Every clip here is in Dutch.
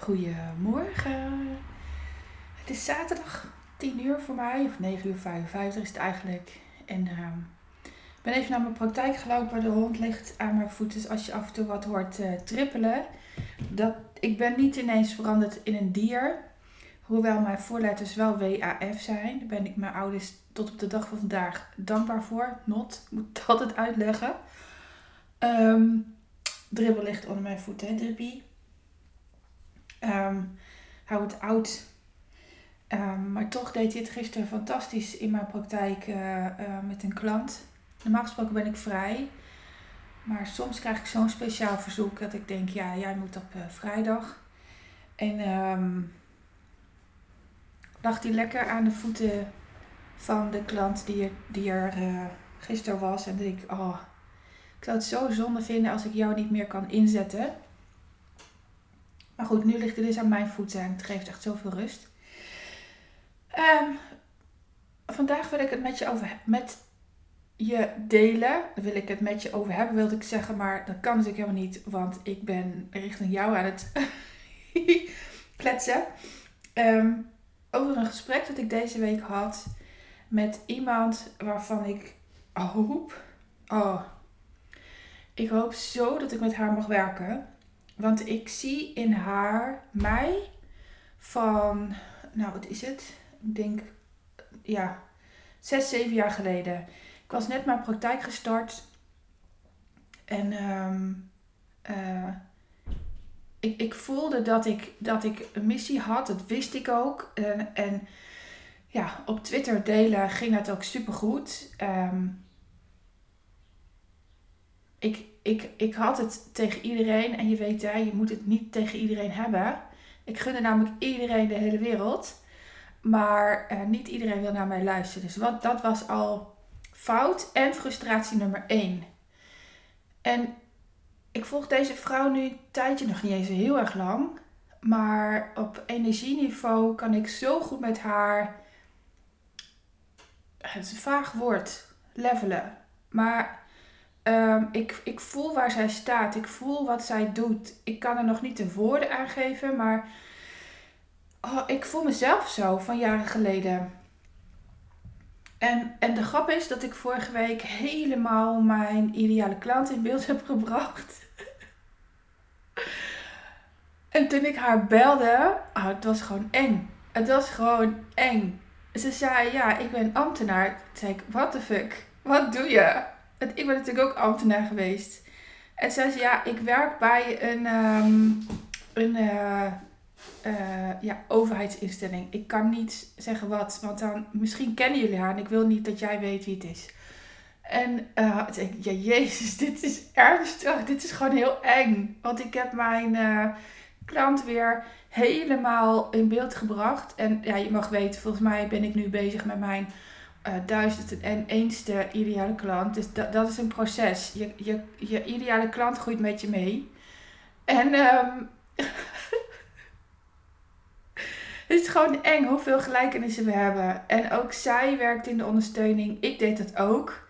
Goedemorgen. Het is zaterdag 10 uur voor mij, of 9 uur 55 is het eigenlijk. En ehm, ik ben even naar mijn praktijk gelopen. De hond ligt aan mijn voeten. Dus als je af en toe wat hoort uh, trippelen. Dat, ik ben niet ineens veranderd in een dier. Hoewel mijn voorletters wel WAF zijn. Daar ben ik mijn ouders tot op de dag van vandaag dankbaar voor. Not, ik moet het altijd uitleggen. Um, dribbel ligt onder mijn voeten, drippie. Um, hij oud. Um, maar toch deed hij het gisteren fantastisch in mijn praktijk uh, uh, met een klant. Normaal gesproken ben ik vrij. Maar soms krijg ik zo'n speciaal verzoek dat ik denk, ja, jij moet op uh, vrijdag. En um, lag hij lekker aan de voeten van de klant die er, die er gisteren was. En denk ik, oh, ik zou het zo zonde vinden als ik jou niet meer kan inzetten. Maar goed, nu ligt het dus aan mijn voeten en het geeft echt zoveel rust. Um, vandaag wil ik het met je over met je delen. Wil ik het met je over hebben, wilde ik zeggen. Maar dat kan natuurlijk helemaal niet, want ik ben richting jou aan het kletsen. Um, over een gesprek dat ik deze week had met iemand waarvan ik hoop. Oh, ik hoop zo dat ik met haar mag werken. Want ik zie in haar mij van, nou wat is het? Ik denk, ja, zes, zeven jaar geleden. Ik was net mijn praktijk gestart. En um, uh, ik, ik voelde dat ik, dat ik een missie had. Dat wist ik ook. En, en ja, op Twitter delen ging dat ook super goed. Um, ik, ik, ik had het tegen iedereen. En je weet, hè, je moet het niet tegen iedereen hebben. Ik gunde namelijk iedereen de hele wereld. Maar uh, niet iedereen wil naar mij luisteren. Dus wat, dat was al fout en frustratie nummer één. En ik volg deze vrouw nu een tijdje nog niet eens heel erg lang. Maar op energieniveau kan ik zo goed met haar. Het is een vaag woord. Levelen. Maar Um, ik, ik voel waar zij staat. Ik voel wat zij doet. Ik kan er nog niet de woorden aan geven, maar oh, ik voel mezelf zo van jaren geleden. En, en de grap is dat ik vorige week helemaal mijn ideale klant in beeld heb gebracht. en toen ik haar belde, oh, het was gewoon eng. Het was gewoon eng. Ze zei, ja, ik ben ambtenaar. Toen zei what the fuck? Wat doe je? Ik ben natuurlijk ook ambtenaar geweest. En zei ze, ja, ik werk bij een, um, een uh, uh, ja, overheidsinstelling. Ik kan niet zeggen wat, want dan misschien kennen jullie haar en ik wil niet dat jij weet wie het is. En uh, ik, ja, jezus, dit is ernstig. Dit is gewoon heel eng. Want ik heb mijn klant weer helemaal in beeld gebracht. En ja, je mag weten, volgens mij ben ik nu bezig met mijn uh, duizend en eenste ideale klant. Dus dat, dat is een proces. Je, je, je ideale klant groeit met je mee. En um, het is gewoon eng hoeveel gelijkenissen we hebben. En ook zij werkt in de ondersteuning. Ik deed dat ook.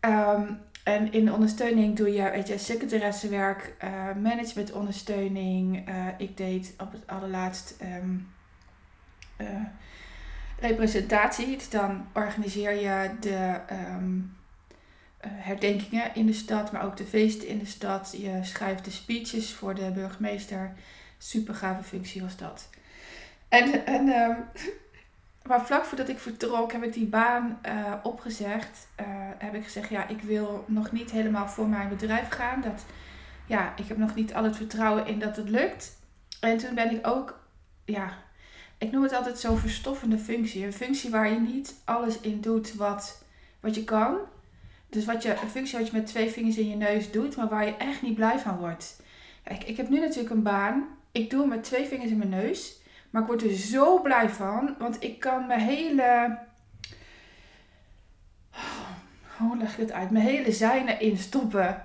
Um, en in de ondersteuning doe je, weet je, uh, managementondersteuning. Uh, ik deed op het allerlaatst um, representatie. Dus dan organiseer je de um, herdenkingen in de stad, maar ook de feesten in de stad. Je schrijft de speeches voor de burgemeester. Super gave functie was dat. En, en um, maar vlak voordat ik vertrok, heb ik die baan uh, opgezegd. Uh, heb ik gezegd, ja, ik wil nog niet helemaal voor mijn bedrijf gaan. Dat, ja, ik heb nog niet al het vertrouwen in dat het lukt. En toen ben ik ook, ja, ik noem het altijd zo'n verstoffende functie. Een functie waar je niet alles in doet wat, wat je kan. Dus wat je, een functie wat je met twee vingers in je neus doet, maar waar je echt niet blij van wordt. Kijk, ik heb nu natuurlijk een baan. Ik doe het met twee vingers in mijn neus. Maar ik word er zo blij van. Want ik kan mijn hele. Hoe leg ik het uit? Mijn hele zijn erin stoppen.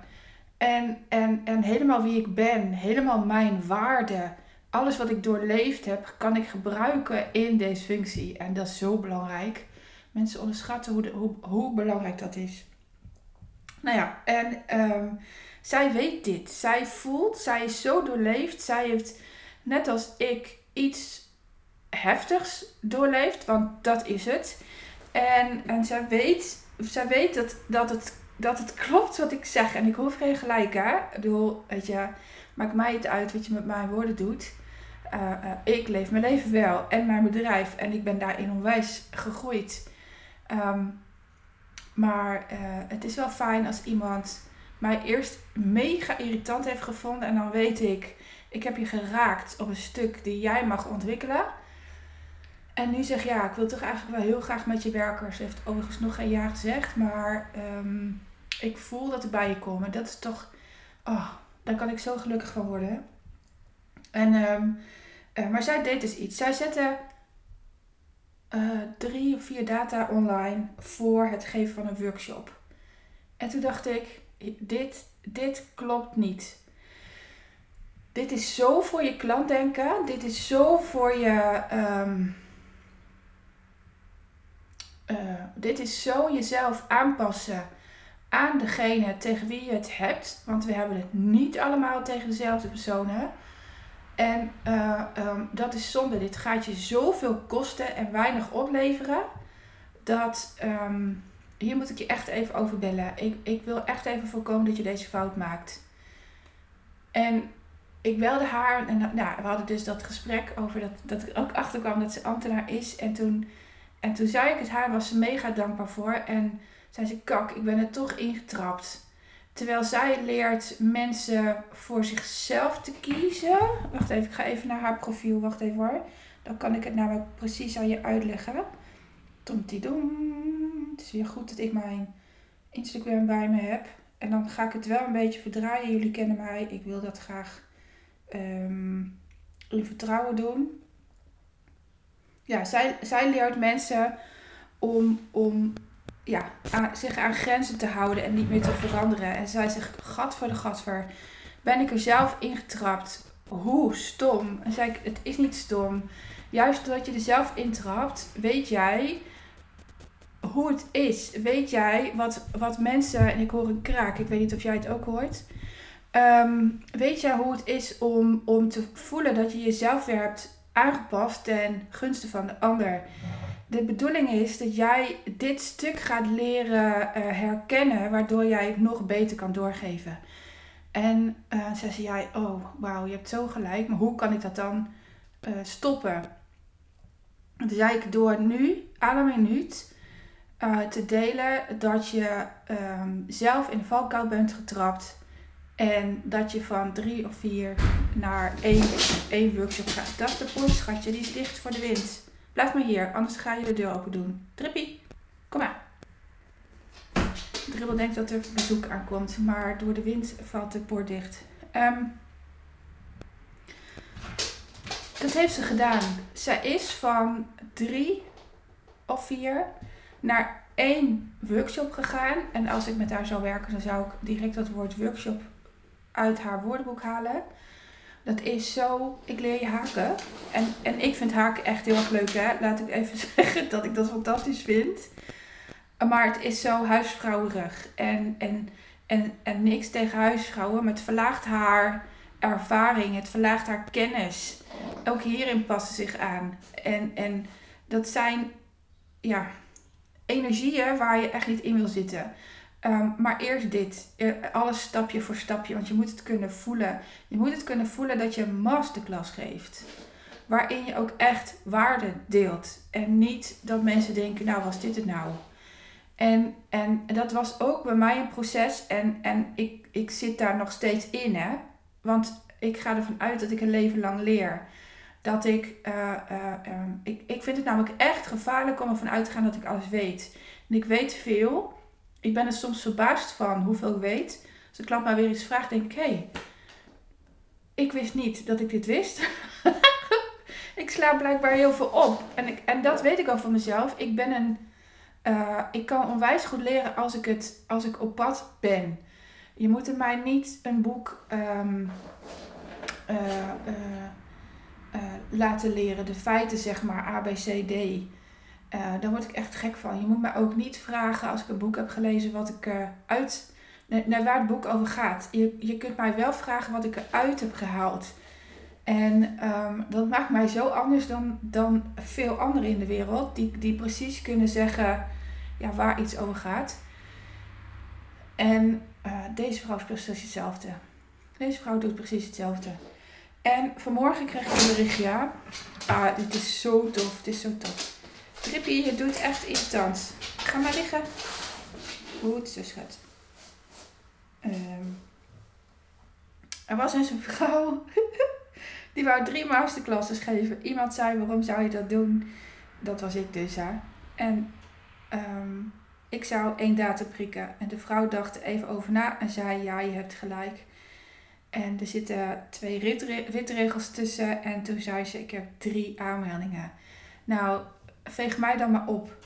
En, en, en helemaal wie ik ben. Helemaal mijn waarde alles wat ik doorleefd heb, kan ik gebruiken in deze functie. En dat is zo belangrijk. Mensen onderschatten hoe, hoe, belangrijk dat is. Nou ja, en um, zij weet dit. Zij voelt, zij is zo doorleefd. Zij heeft net als ik, iets heftigs doorleeft, want dat is het. En, en zij weet, zij weet dat, dat, het, dat het klopt wat ik zeg. En ik hoef geen gelijk, hè. Ik bedoel, weet je, maakt mij het uit wat je met mijn woorden doet. Uh, uh, ik leef mijn leven wel en mijn bedrijf. En ik ben daarin onwijs gegroeid. Um, maar uh, het is wel fijn als iemand mij eerst mega irritant heeft gevonden. En dan weet ik, ik heb je geraakt op een stuk die jij mag ontwikkelen. En nu zeg ja, ik wil toch eigenlijk wel heel graag met je werken. Ze heeft overigens nog geen jaar gezegd, maar um, ik voel dat ik bij je kom. En dat is toch, oh, daar kan ik zo gelukkig van worden. En, um, uh, maar zij deed dus iets. Zij zette uh, drie of vier data online voor het geven van een workshop. En toen dacht ik, dit, dit klopt niet. Dit is zo voor je klant denken. Dit is zo voor je. Um, uh, dit is zo jezelf aanpassen aan degene tegen wie je het hebt. Want we hebben het niet allemaal tegen dezelfde personen. En uh, um, dat is zonde. Dit gaat je zoveel kosten en weinig opleveren. Dat um, hier moet ik je echt even over bellen. Ik, ik wil echt even voorkomen dat je deze fout maakt. En ik belde haar en nou, we hadden dus dat gesprek over dat, dat ik ook achterkwam dat ze ambtenaar is. En toen, en toen zei ik het haar, was ze mega dankbaar voor. En zei ze, kak, ik ben er toch ingetrapt. Terwijl zij leert mensen voor zichzelf te kiezen. Wacht even, ik ga even naar haar profiel. Wacht even hoor. Dan kan ik het namelijk precies aan je uitleggen. Tom-ti-dom. Het is weer goed dat ik mijn Instagram bij me heb. En dan ga ik het wel een beetje verdraaien. Jullie kennen mij. Ik wil dat graag um, in vertrouwen doen. Ja, zij, zij leert mensen om, om ja, zich aan grenzen te houden en niet meer te veranderen. En zij zegt, gat voor de gatver, ben ik er zelf ingetrapt? Hoe stom. En zei ik, het is niet stom. Juist doordat je er zelf intrapt, weet jij hoe het is. Weet jij wat, wat mensen, en ik hoor een kraak, ik weet niet of jij het ook hoort. Um, weet jij hoe het is om, om te voelen dat je jezelf weer hebt aangepast ten gunste van de ander? De bedoeling is dat jij dit stuk gaat leren uh, herkennen, waardoor jij het nog beter kan doorgeven. En uh, zei jij, oh wauw, je hebt zo gelijk, maar hoe kan ik dat dan uh, stoppen? Toen zei ik door nu, aan een minuut, te delen dat je um, zelf in de valkuil bent getrapt. En dat je van drie of vier naar één, één workshop gaat. Dat de poort, schatje, die is dicht voor de wind. Blijf maar hier, anders ga je de deur open doen. Trippie, kom maar. Dribbel denkt dat er bezoek aankomt, maar door de wind valt de poort dicht. Um, dat heeft ze gedaan. Zij is van drie of vier naar één workshop gegaan. En als ik met haar zou werken, dan zou ik direct dat woord workshop uit haar woordenboek halen. Dat is zo, ik leer je haken. En, en ik vind haken echt heel erg leuk, hè. Laat ik even zeggen dat ik dat fantastisch vind. Maar het is zo huisvrouwerig. En, en, en, en niks tegen huisvrouwen, maar het verlaagt haar ervaring, het verlaagt haar kennis. Ook hierin passen zich aan. En, en dat zijn ja, energieën waar je echt niet in wil zitten. Um, maar eerst dit. Alles stapje voor stapje. Want je moet het kunnen voelen. Je moet het kunnen voelen dat je een masterclass geeft. Waarin je ook echt waarde deelt. En niet dat mensen denken, nou was dit het nou? En, en dat was ook bij mij een proces. En, en ik, ik zit daar nog steeds in. Hè? Want ik ga ervan uit dat ik een leven lang leer. Dat ik, uh, uh, um, ik, ik vind het namelijk echt gevaarlijk om ervan uit te gaan dat ik alles weet. En ik weet veel ik ben er soms verbaasd van hoeveel ik weet. Als de klant mij weer iets vraagt, denk ik: hé, hey, ik wist niet dat ik dit wist. ik sla blijkbaar heel veel op. En, ik, en dat weet ik al van mezelf. Ik ben een. Uh, ik kan onwijs goed leren als ik, het, als ik op pad ben. Je moet mij niet een boek um, uh, uh, laten leren, de feiten zeg maar, A, B, C, D. Uh, daar word ik echt gek van. Je moet me ook niet vragen als ik een boek heb gelezen wat ik uh, uit. naar waar het boek over gaat. Je, je kunt mij wel vragen wat ik eruit heb gehaald. En ehm, dat maakt mij zo anders dan, dan veel anderen in de wereld, die, die precies kunnen zeggen ja, waar iets over gaat. En uh, deze vrouw is precies hetzelfde. Deze vrouw doet precies hetzelfde. En vanmorgen kreeg ik een berichtje. Ah, dit is zo tof. Dit is zo tof. Trippie, je doet echt irritant. Ga maar liggen. Goed, zo schat. Er was eens een vrouw. die wou drie masterclasses geven. Iemand zei, waarom zou je dat doen? Dat was ik dus, hè. En um, ik zou één datum prikken. En de vrouw dacht even over na en zei, ja, je hebt gelijk. En er zitten twee witregels tussen. En toen zei ze, ik heb drie aanmeldingen. Nou, veeg mij dan maar op.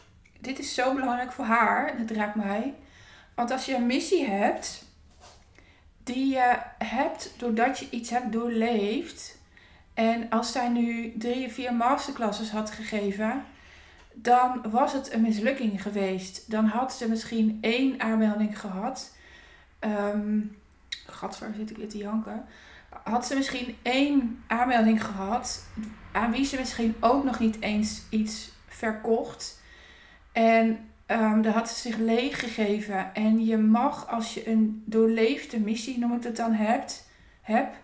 Dit is zo belangrijk voor haar. Dat raakt mij. Want als je een missie hebt, die je hebt doordat je iets hebt doorleefd. En als zij nu drie of vier masterclasses had gegeven, dan was het een mislukking geweest. Dan had ze misschien één aanmelding gehad. Um, Gadver, zit ik weer te janken. Had ze misschien één aanmelding gehad, aan wie ze misschien ook nog niet eens iets verkocht. En um, daar had ze zich leeg gegeven. En je mag, als je een doorleefde missie, noem ik het dan, hebt, heb,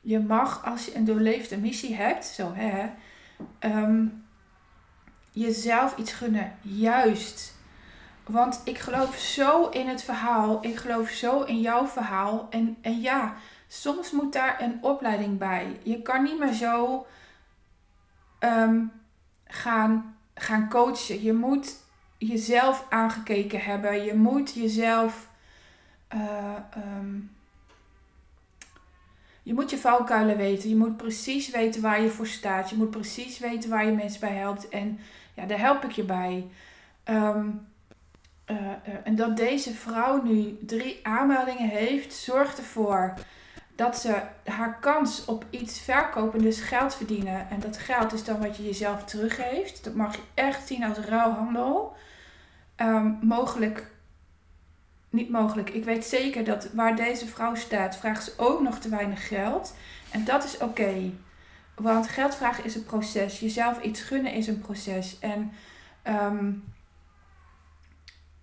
je mag, als je een doorleefde missie hebt, zo hè, um, jezelf iets gunnen. Juist. Want ik geloof zo in het verhaal. Ik geloof zo in jouw verhaal. En, en ja, soms moet daar een opleiding bij. Je kan niet meer zo um, gaan, gaan coachen. Je moet jezelf aangekeken hebben. Je moet jezelf. Uh, um, je moet je valkuilen weten. Je moet precies weten waar je voor staat. Je moet precies weten waar je mensen bij helpt. En ja, daar help ik je bij. Um, uh, uh, en dat deze vrouw nu drie aanmeldingen heeft, zorgt ervoor dat ze haar kans op iets verkopen, dus geld verdienen. En dat geld is dan wat je jezelf teruggeeft. Dat mag je echt zien als ruilhandel. Um, mogelijk, niet mogelijk. Ik weet zeker dat waar deze vrouw staat, vraagt ze ook nog te weinig geld. En dat is oké. Want geld vragen is een proces. Jezelf iets gunnen is een proces. En um,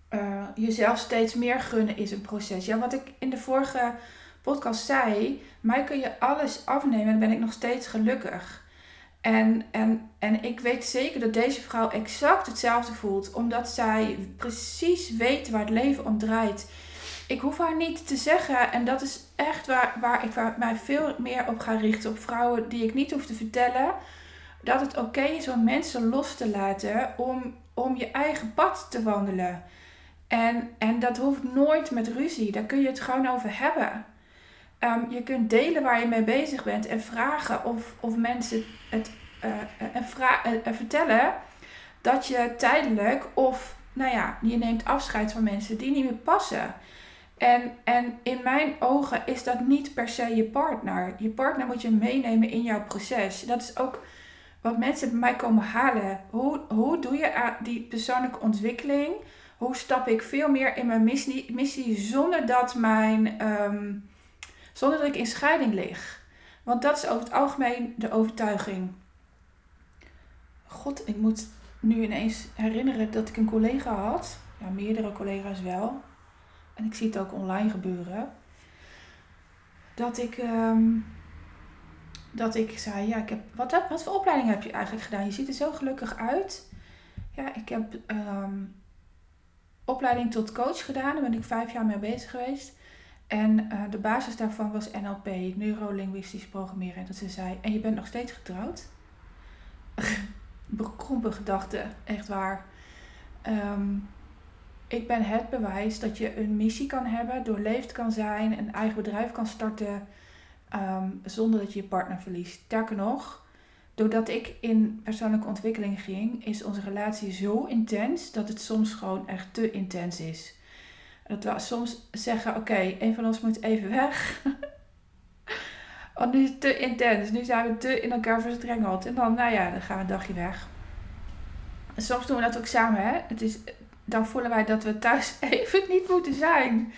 uh, jezelf steeds meer gunnen is een proces. Ja, wat ik in de vorige podcast zei, mij kun je alles afnemen en dan ben ik nog steeds gelukkig. En, en, en ik weet zeker dat deze vrouw exact hetzelfde voelt, omdat zij precies weet waar het leven om draait. Ik hoef haar niet te zeggen, en dat is echt waar, waar ik mij veel meer op ga richten, op vrouwen die ik niet hoef te vertellen, dat het oké is om mensen los te laten om, om je eigen pad te wandelen. En, en dat hoeft nooit met ruzie, daar kun je het gewoon over hebben. Um, je kunt delen waar je mee bezig bent en vragen of, of mensen het uh, en vra uh, vertellen dat je tijdelijk of, nou ja, je neemt afscheid van mensen die niet meer passen. En, en in mijn ogen is dat niet per se je partner. Je partner moet je meenemen in jouw proces. Dat is ook wat mensen bij mij komen halen. Hoe, hoe doe je die persoonlijke ontwikkeling? Hoe stap ik veel meer in mijn missie, missie zonder dat mijn. Um, zonder dat ik in scheiding lig. Want dat is over het algemeen de overtuiging. God, ik moet nu ineens herinneren dat ik een collega had. Ja, meerdere collega's wel. En ik zie het ook online gebeuren. Dat ik, um, dat ik zei, ja, ik heb, wat, wat voor opleiding heb je eigenlijk gedaan? Je ziet er zo gelukkig uit. Ja, ik heb um, opleiding tot coach gedaan. Daar ben ik vijf jaar mee bezig geweest. En uh, de basis daarvan was NLP, neurolinguistisch programmeren. En dat ze zei, en je bent nog steeds getrouwd? Bekrompen gedachte, echt waar. Um, ik ben het bewijs dat je een missie kan hebben, doorleefd kan zijn, een eigen bedrijf kan starten um, zonder dat je je partner verliest. Sterker nog, doordat ik in persoonlijke ontwikkeling ging, is onze relatie zo intens dat het soms gewoon echt te intens is. Dat we soms zeggen: Oké, een van ons moet even weg. Want nu is het te intens. Nu zijn we te in elkaar verstrengeld. En dan, nou ja, dan gaan we een dagje weg. En soms doen we dat ook samen. Hè? Het is, dan voelen wij dat we thuis even niet moeten zijn.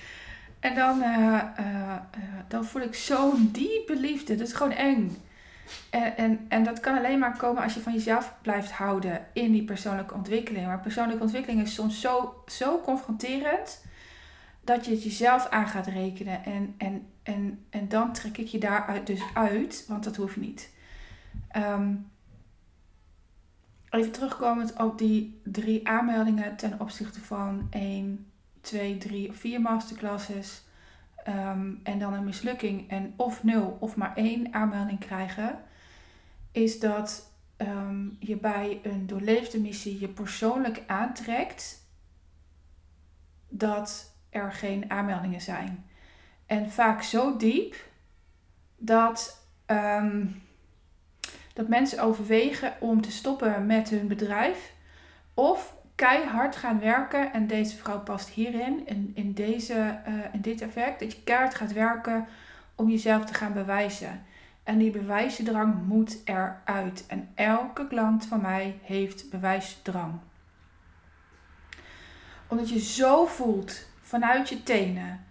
En dan, eh, eh, eh, dan voel ik zo'n diepe liefde. Dat is gewoon eng. En, en, en dat kan alleen maar komen als je van jezelf blijft houden in die persoonlijke ontwikkeling. Maar persoonlijke ontwikkeling is soms zo, zo confronterend dat je het jezelf aan gaat rekenen. En, en, en, en dan trek ik je daaruit dus uit, want dat hoeft niet. Ehm, even terugkomend op die drie aanmeldingen ten opzichte van één, twee, drie of vier masterclasses. Ehm, en dan een mislukking en of nul of maar één aanmelding krijgen, is dat ehm, je bij een doorleefde missie je persoonlijk aantrekt dat er geen aanmeldingen zijn. En vaak zo diep dat, ehm, dat mensen overwegen om te stoppen met hun bedrijf of keihard gaan werken. En deze vrouw past hierin, in, in, deze, uh, in dit effect, dat je keihard gaat werken om jezelf te gaan bewijzen. En die bewijsdrang moet eruit. En elke klant van mij heeft bewijsdrang. Omdat je zo voelt vanuit je tenen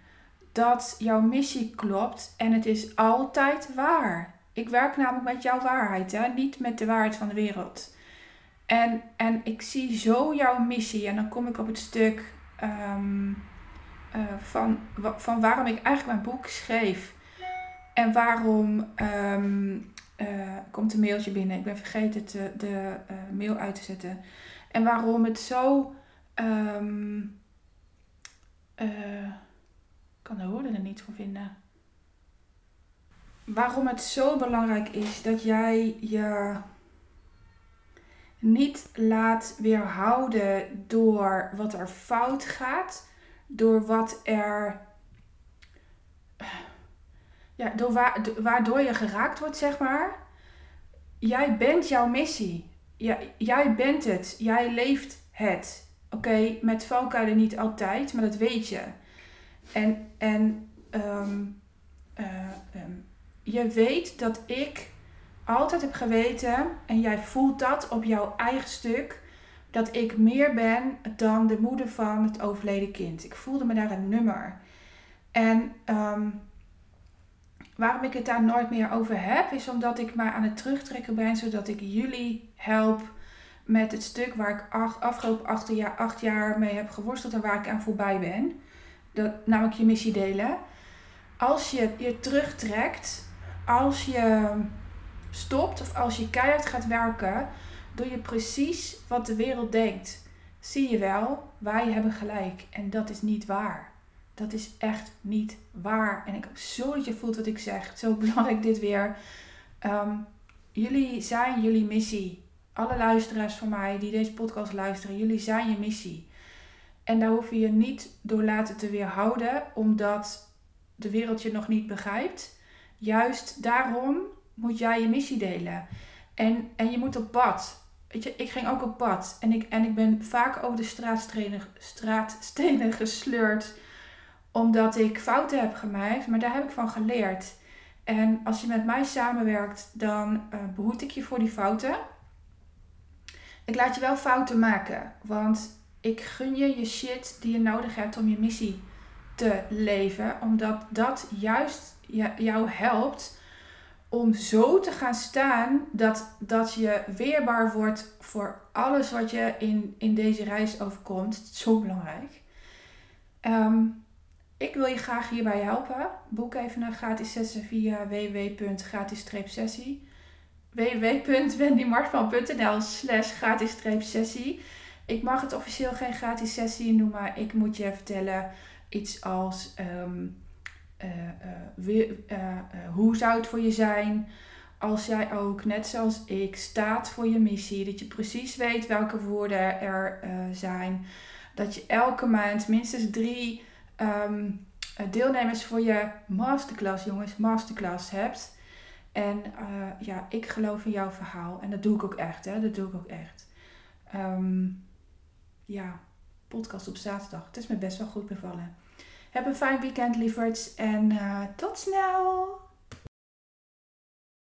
dat jouw missie klopt en het is altijd waar. Ik werk namelijk met jouw waarheid, hè? niet met de waarheid van de wereld. En, en ik zie zo jouw missie en dan kom ik op het stuk um, uh, van, van waarom ik eigenlijk mijn boek schreef. En waarom um, uh, komt een mailtje binnen. Ik ben vergeten de, de uh, mail uit te zetten. En waarom het zo. Um, kan de woorden er niet voor vinden. Waarom het zo belangrijk is dat jij je niet laat weerhouden door wat er fout gaat, door wat er. Ja, door waardoor je geraakt wordt, zeg maar. Jij bent jouw missie. Jij bent het. Jij leeft het. Oké, met valkuilen niet altijd, maar dat weet je. En, en um, je weet dat ik altijd heb geweten, en jij voelt dat op jouw eigen stuk, dat ik meer ben dan de moeder van het overleden kind. Ik voelde me daar een nummer. En um, waarom ik het daar nooit meer over heb, is omdat ik maar aan het terugtrekken ben, zodat ik jullie help met het stuk waar ik afgelopen acht jaar, acht jaar mee heb geworsteld en waar ik aan voorbij ben. Dat, namelijk je missie delen. Als je je terugtrekt, als je stopt of als je keihard gaat werken, doe je precies wat de wereld denkt. Zie je wel, wij hebben gelijk. En dat is niet waar. Dat is echt niet waar. En ik hoop zo dat je voelt wat ik zeg. Zo belangrijk dit weer. Um, jullie zijn jullie missie. Alle luisteraars van mij die deze podcast luisteren, jullie zijn je missie. En daar hoef je je niet door laten te weerhouden, omdat de wereld je nog niet begrijpt. Juist daarom moet jij je missie delen. En, en je moet op pad. Weet je, ik ging ook op pad. En ik, en ik ben vaak over de straatstenen, gesleurd. Omdat ik fouten heb gemaakt. Maar daar heb ik van geleerd. En als je met mij samenwerkt, dan uh, behoed ik je voor die fouten. Ik laat je wel fouten maken. Want ik gun je je shit die je nodig hebt om je missie te leven. Omdat dat juist jou helpt om zo te gaan staan dat, dat je weerbaar wordt voor alles wat je in, in deze reis overkomt. Het is zo belangrijk. Um, ik wil je graag hierbij helpen. Boek even een gratis sessie via www.gratis-sessie www.wendymartman.nl slash gratis-sessie Ik mag het officieel geen gratis sessie noemen, maar ik moet je vertellen iets als... Um, uh, hoe zou het voor je zijn als jij ook, net zoals ik, staat voor je missie? Dat je precies weet welke woorden er zijn. Dat je elke maand minstens drie um, deelnemers voor je masterclass, jongens, masterclass hebt. En ja, ik geloof in jouw verhaal. En dat doe ik ook echt, hè. Dat doe ik ook echt. Um, ja, podcast op zaterdag. Het is me best wel goed bevallen. Heb een fijn weekend, lieverds. En uh, tot snel!